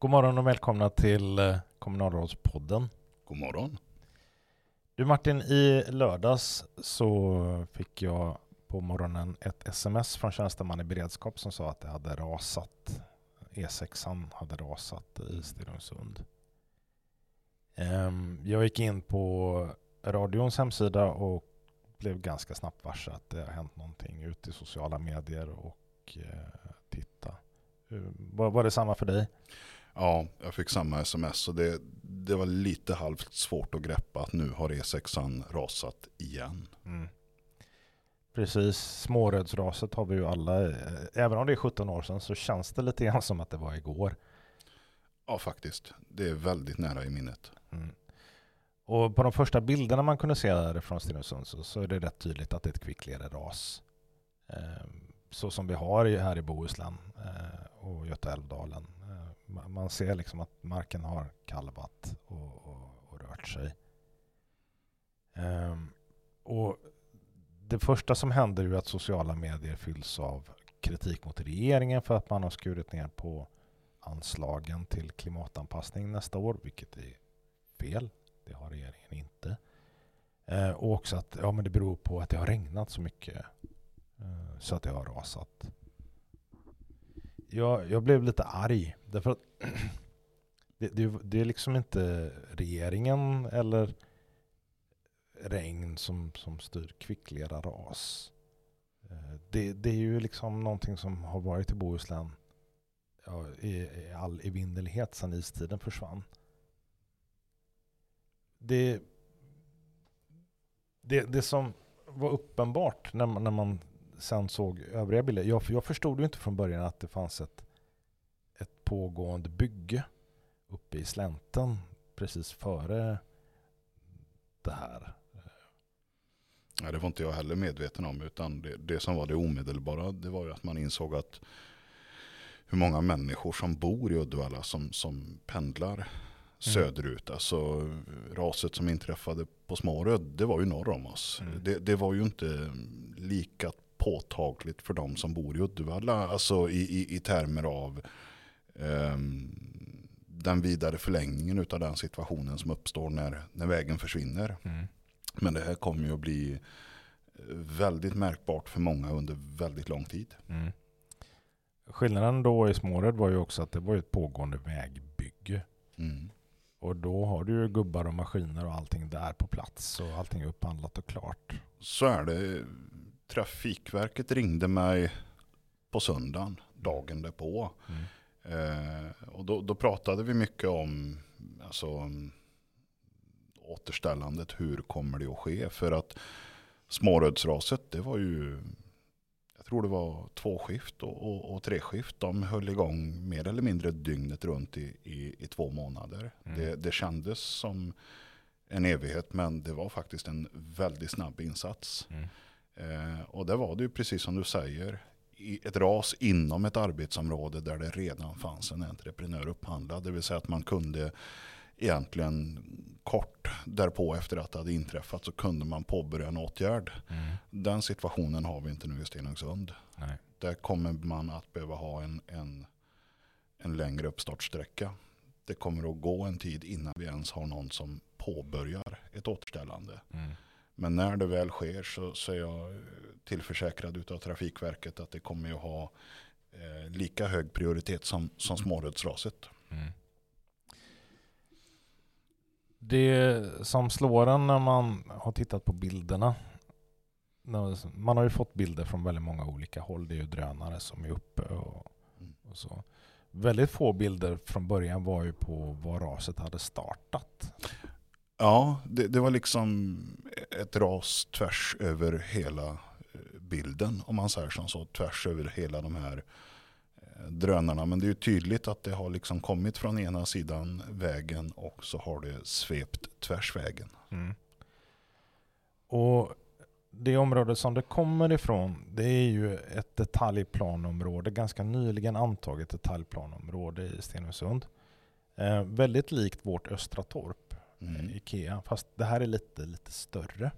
God morgon och välkomna till eh, kommunalrådspodden. God morgon. Du Martin, i lördags så fick jag på morgonen ett sms från tjänsteman i beredskap som sa att det hade rasat. E6 hade rasat i Stenungsund. Ehm, jag gick in på radions hemsida och blev ganska snabbt varse att det har hänt någonting ute i sociala medier och eh, titta. Var, var det samma för dig? Ja, jag fick samma sms och det, det var lite halvt svårt att greppa att nu har E6an rasat igen. Mm. Precis, smårödsraset har vi ju alla. Eh, även om det är 17 år sedan så känns det lite grann som att det var igår. Ja, faktiskt. Det är väldigt nära i minnet. Mm. Och på de första bilderna man kunde se där från Stenungsund så, så är det rätt tydligt att det är ett kvicklereras. Eh, så som vi har här i Bohuslän eh, och Götaälvdalen man ser liksom att marken har kalvat och, och, och rört sig. Um, och det första som händer är att sociala medier fylls av kritik mot regeringen för att man har skurit ner på anslagen till klimatanpassning nästa år, vilket är fel. Det har regeringen inte. Eh, och också att ja, men det beror på att det har regnat så mycket eh, så att det har rasat. Jag, jag blev lite arg därför att det, det, det är liksom inte regeringen eller regn som, som styr kvicklera ras. Eh, det, det är ju liksom någonting som har varit i Bohuslän ja, i, i all evinnerlighet sedan istiden försvann. Det, det, det som var uppenbart när man, när man sen såg övriga bilder. Jag, jag förstod ju inte från början att det fanns ett, ett pågående bygge uppe i slänten precis före det här. Ja, det var inte jag heller medveten om. Utan det, det som var det omedelbara det var ju att man insåg att hur många människor som bor i Uddevalla som, som pendlar mm. söderut. Alltså raset som inträffade på Småröd, det var ju norr om oss. Mm. Det, det, var ju inte lika påtagligt för de som bor i Uddevalla. Alltså i, i, i termer av um, den vidare förlängningen av den situationen som uppstår när, när vägen försvinner. Mm. Men det här kommer ju att bli väldigt märkbart för många under väldigt lång tid. Mm. Skillnaden då i Småred var ju också att det var ett pågående vägbygge. Mm. Och då har du ju gubbar och maskiner och allting där på plats och allting är upphandlat och klart. Så är det. Trafikverket ringde mig på söndagen, dagen därpå. Mm. Eh, och då, då, pratade vi mycket om alltså, återställandet, hur kommer det att ske? För att smårödsraset, det var ju, jag tror det var två skift och, och, och tre skift. De höll igång mer eller mindre dygnet runt i, i, i två månader. Mm. Det, det kändes som en evighet, men det var faktiskt en väldigt snabb insats. Mm. Eh, och det var det ju precis som du säger, ett ras inom ett arbetsområde där det redan fanns en entreprenör upphandlad. Det vill säga att man kunde egentligen kort därpå efter att det hade inträffat så kunde man påbörja en åtgärd. Mm. Den situationen har vi inte nu i Stenungsund. Nej. Där kommer man att behöva ha en, en, en längre uppstartsträcka. Det kommer att gå en tid innan vi ens har någon som påbörjar ett återställande. Mm. Men när det väl sker så, så är jag tillförsäkrad av Trafikverket att det kommer att ha eh, lika hög prioritet som, som smårödsraset. Mm. Det som slår en när man har tittat på bilderna. Man har ju fått bilder från väldigt många olika håll. Det är ju drönare som är uppe och, mm. och så. Väldigt få bilder från början var ju på var raset hade startat. Ja, det, det, var liksom ett ras tvärs över hela eh, bilden, om man säger som så. Tvärs över hela de här eh, drönarna. Men det är ju tydligt att det har liksom kommit från ena sidan vägen och så har det svept tvärs vägen. Mm. Och det område som det kommer ifrån, det är ju ett detaljplanområde, ganska nyligen antaget detaljplanområde i Stenungsund. Eh, väldigt likt vårt Östra Torp, mm. Eh, Ikea, fast det här är lite, lite större.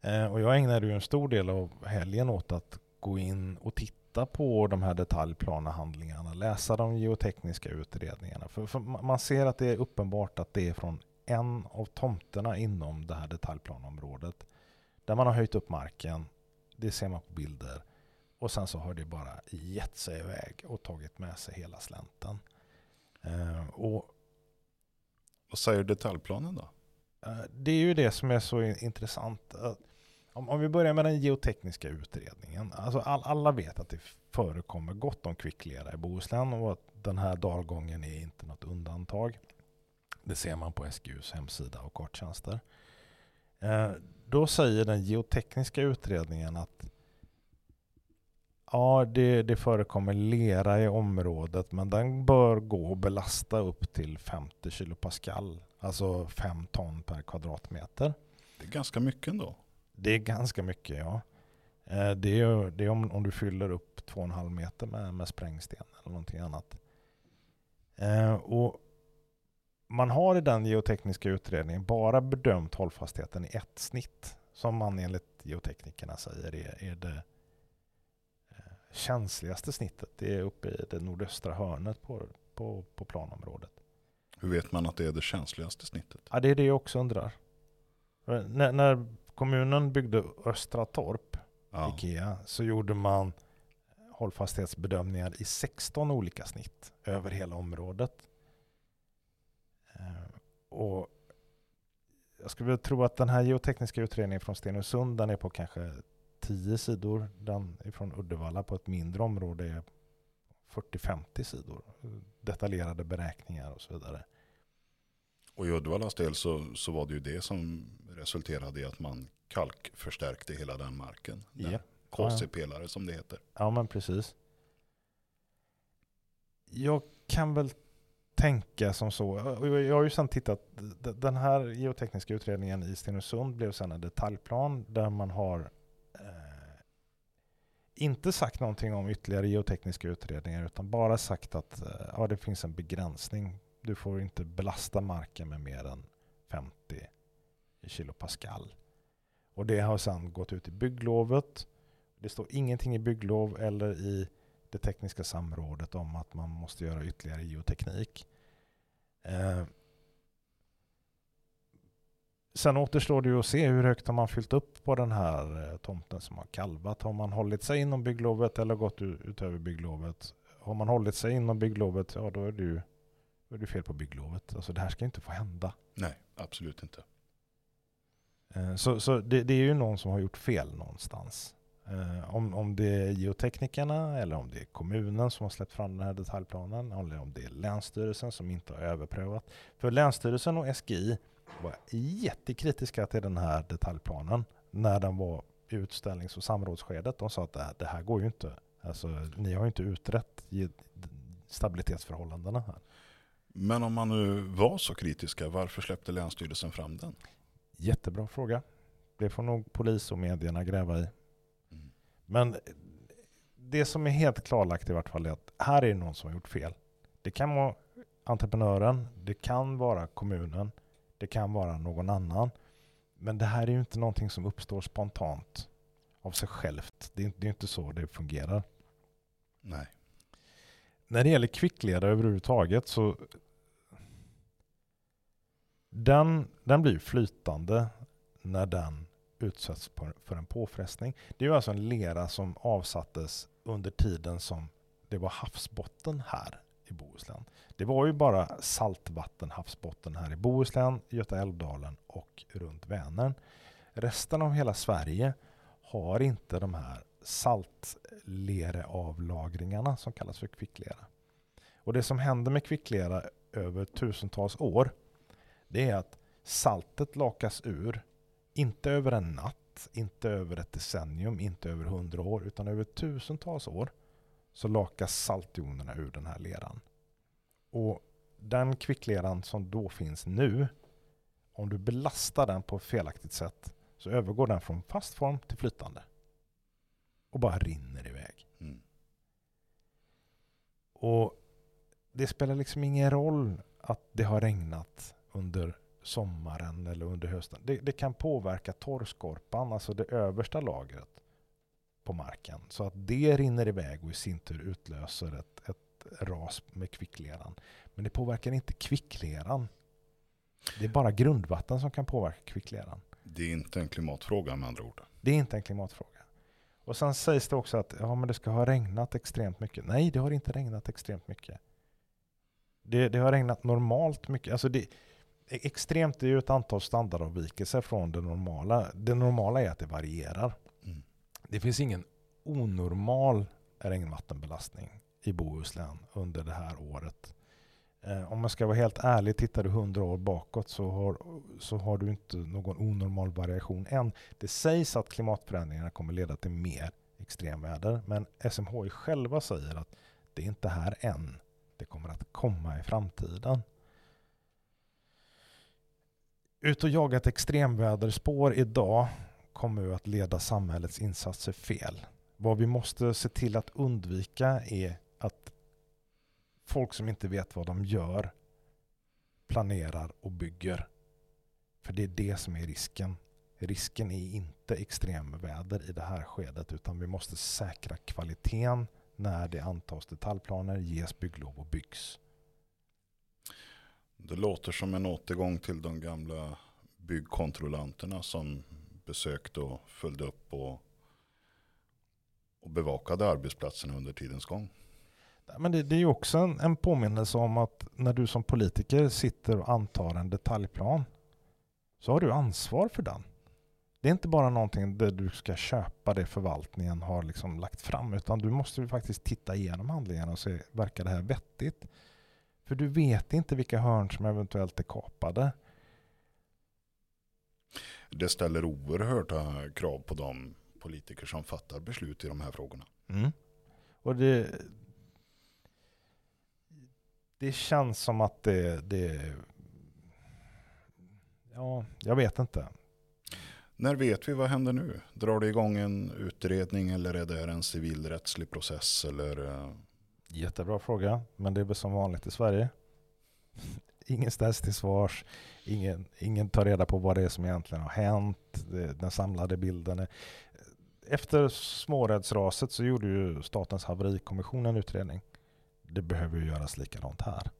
Eh, och jag ägnade ju en stor del av helgen åt att gå in och titta på de här detaljplanehandlingarna, läsa de geotekniska utredningarna. För, för man ser att det är uppenbart att det är från en av tomterna inom det här detaljplanområdet där man har höjt upp marken. Det ser man på bilder. Och sen så har det bara gett sig iväg och tagit med sig hela slänten. Eh, och, vad säger detaljplanen då? Eh, det är ju det som är så intressant. Om, om vi börjar med den geotekniska utredningen. Alltså all, alla vet att det förekommer gott om kvicklera i Bohuslän och att den här dalgången är inte något undantag. Det ser man på SGUs hemsida och karttjänster. Eh, då säger den geotekniska utredningen att ja, det, det förekommer lera i området men den bör gå att belasta upp till 50 kilopascal, alltså 5 ton per kvadratmeter. Det är ganska mycket ändå. Det är ganska mycket, ja. Eh, det är, det är om, om du fyller upp 2,5 meter med, med sprängsten eller någonting annat. Eh, och man har i den geotekniska utredningen bara bedömt hållfastheten i ett snitt som man enligt geoteknikerna säger är, är det känsligaste snittet. Det är uppe i det nordöstra hörnet på, på, på planområdet. Hur vet man att det är det känsligaste snittet? Ja, det är det jag också undrar. När, när kommunen byggde Östra Torp, Ja. Ikea, så gjorde man hållfasthetsbedömningar i 16 olika snitt över hela området. Eh, Och jag skulle tro att den här geotekniska utredningen från Stenungsund, den är på kanske 10 sidor. Den från Uddevalla på ett mindre område är 40-50 sidor. Detaljerade beräkningar och så vidare. Och i Uddevallas del så, så var det ju det som resulterade i att man kalkförstärkte hela den marken. Den Ja. KC-pelare som det heter. Ja, men precis. Jag kan väl tänka som så. Jag har ju sedan tittat. Den här geotekniska utredningen i Stenungsund blev sedan en detaljplan där man har inte sagt någonting om ytterligare geotekniska utredningar utan bara sagt att eh, ja, det finns en begränsning. Du får inte belasta marken med mer än 50 kilopascal. Och det har sedan gått ut i bygglovet. Det står ingenting i bygglov eller i det tekniska samrådet om att man måste göra ytterligare geoteknik. Eh, sen återstår det ju att se hur högt har man fyllt upp på den här eh, tomten som har kalvat. Har man hållit sig inom bygglovet eller gått utöver bygglovet? Har man hållit sig inom bygglovet, ja då är det ju då är det fel på bygglovet. Alltså det här ska inte få hända. Nej, absolut inte. Eh, Så, så det, det är ju någon som har gjort fel någonstans. Eh, om, om det är geoteknikerna eller om det är kommunen som har släppt fram den här detaljplanen eller om det är Länsstyrelsen som inte har överprövat. För Länsstyrelsen och SGI var jättekritiska till den här detaljplanen när den var i utställnings och samrådsskedet. De sa att det här, det här går ju inte. Alltså, ni har ju inte utrett stabilitetsförhållandena här. Men om man nu var så kritiska, varför släppte Länsstyrelsen fram den? Jättebra fråga. Det får nog polis och medierna gräva i. Mm. Men det som är helt klarlagt i vart fall är att här är det någon som har gjort fel. Det kan vara entreprenören, det kan vara kommunen, det kan vara någon annan. Men det här är ju inte någonting som uppstår spontant av sig självt. Det är det är inte så det fungerar. Nej. När det gäller kvicklera överhuvudtaget så den, den blir flytande när den utsätts för en påfrestning. Det är ju alltså en lera som avsattes under tiden som det var havsbotten här i Bohuslän. Det var ju bara saltvatten havsbotten här i Bohuslän, Göta älvdalen och runt Vänern. Resten av hela Sverige har inte de här saltlereavlagringarna som kallas för kvicklera. Och det som händer med kvicklera över tusentals år det är att saltet lakas ur, inte över en natt, inte över ett decennium, inte över hundra år, utan över tusentals år så lakas saltjonerna ur den här leran. Och den kvickleran som då finns nu, om du belastar den på ett felaktigt sätt så övergår den från fast form till flytande. Och bara rinner iväg. Mm. Och det spelar liksom ingen roll att det har regnat under sommaren eller under hösten. Det, det kan påverka torrskorpan, alltså det översta lagret. På marken. Så att det rinner iväg och i sin tur utlöser ett, ett ras med kvickleran. Men det påverkar inte kvickleran. Det är bara grundvatten som kan påverka kvickleran. Det är inte en klimatfråga med andra ord. Det är inte en klimatfråga. Och sen sägs det också att ja, men det ska ha regnat extremt mycket. Nej, det har inte regnat extremt mycket. Det, det har regnat normalt mycket. Alltså det, extremt är ju ett antal standardavvikelser från det normala. Det normala är att det varierar. Det finns ingen onormal regnvattenbelastning i Bohuslän under det här året. Eh, om man ska vara helt ärlig, tittar du hundra år bakåt så har, så har du inte någon onormal variation än. Det sägs att klimatförändringarna kommer leda till mer extremväder, men SMHI själva säger att det är inte här än. Det kommer att komma i framtiden. Ut och jaga ett extremväderspår idag kommer att leda samhällets insatser fel. Vad vi måste se till att undvika är att folk som inte vet vad de gör planerar och bygger. För det är det som är risken. Risken är inte extremväder i det här skedet utan vi måste säkra kvaliteten när det antas detaljplaner, ges bygglov och byggs. Det låter som en återgång till de gamla byggkontrollanterna som besökte och följde upp och, och bevakade arbetsplatserna under tidens gång. Men det, det är ju också en, en påminnelse om att när du som politiker sitter och antar en detaljplan så har du ansvar för den. Det är inte bara någonting där du ska köpa det förvaltningen har liksom lagt fram utan du måste ju faktiskt titta igenom handlingarna och se, verkar det här vettigt? För du vet inte vilka hörn som eventuellt är kapade. Det ställer oerhörda krav på de politiker som fattar beslut i de här frågorna. Mm. Och det, det känns som att det, det... Ja, jag vet inte. När vet vi vad händer nu? Drar det igång en utredning eller är det en civilrättslig process? Eller? eh, Jättebra fråga, men det är väl som vanligt i Sverige. Ingen ställs till svars, ingen, ingen tar reda på vad det är som egentligen har hänt, den samlade bilden. är- Efter smårädsraset så gjorde ju Statens haverikommission en utredning. Det behöver ju göras likadant här.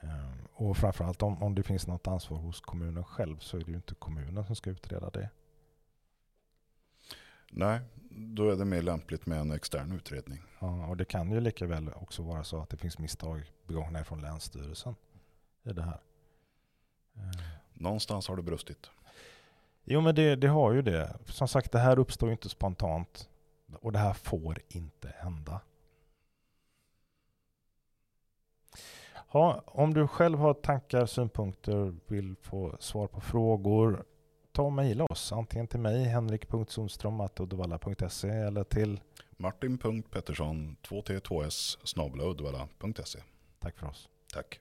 Ehm, Och framförallt om, om det finns något ansvar hos kommunen själv så är det ju inte kommunen som ska utreda det. Nej, då är det mer lämpligt med en extern utredning. Ja, och det kan ju lika väl också vara så att det finns misstag begångna från Länsstyrelsen i det här. Eh, Någonstans har det brustit. Jo men det, det har ju det. Som sagt det här uppstår ju inte spontant. Och det här får inte hända. Ja, om du själv har tankar, synpunkter, vill få svar på frågor, ta och mejla oss. Antingen till mig, henrik.sundström.uddevalla.se eller till Martin.Pettersson 2t2s snabel-a uddevalla.se. Tack för oss. Tack.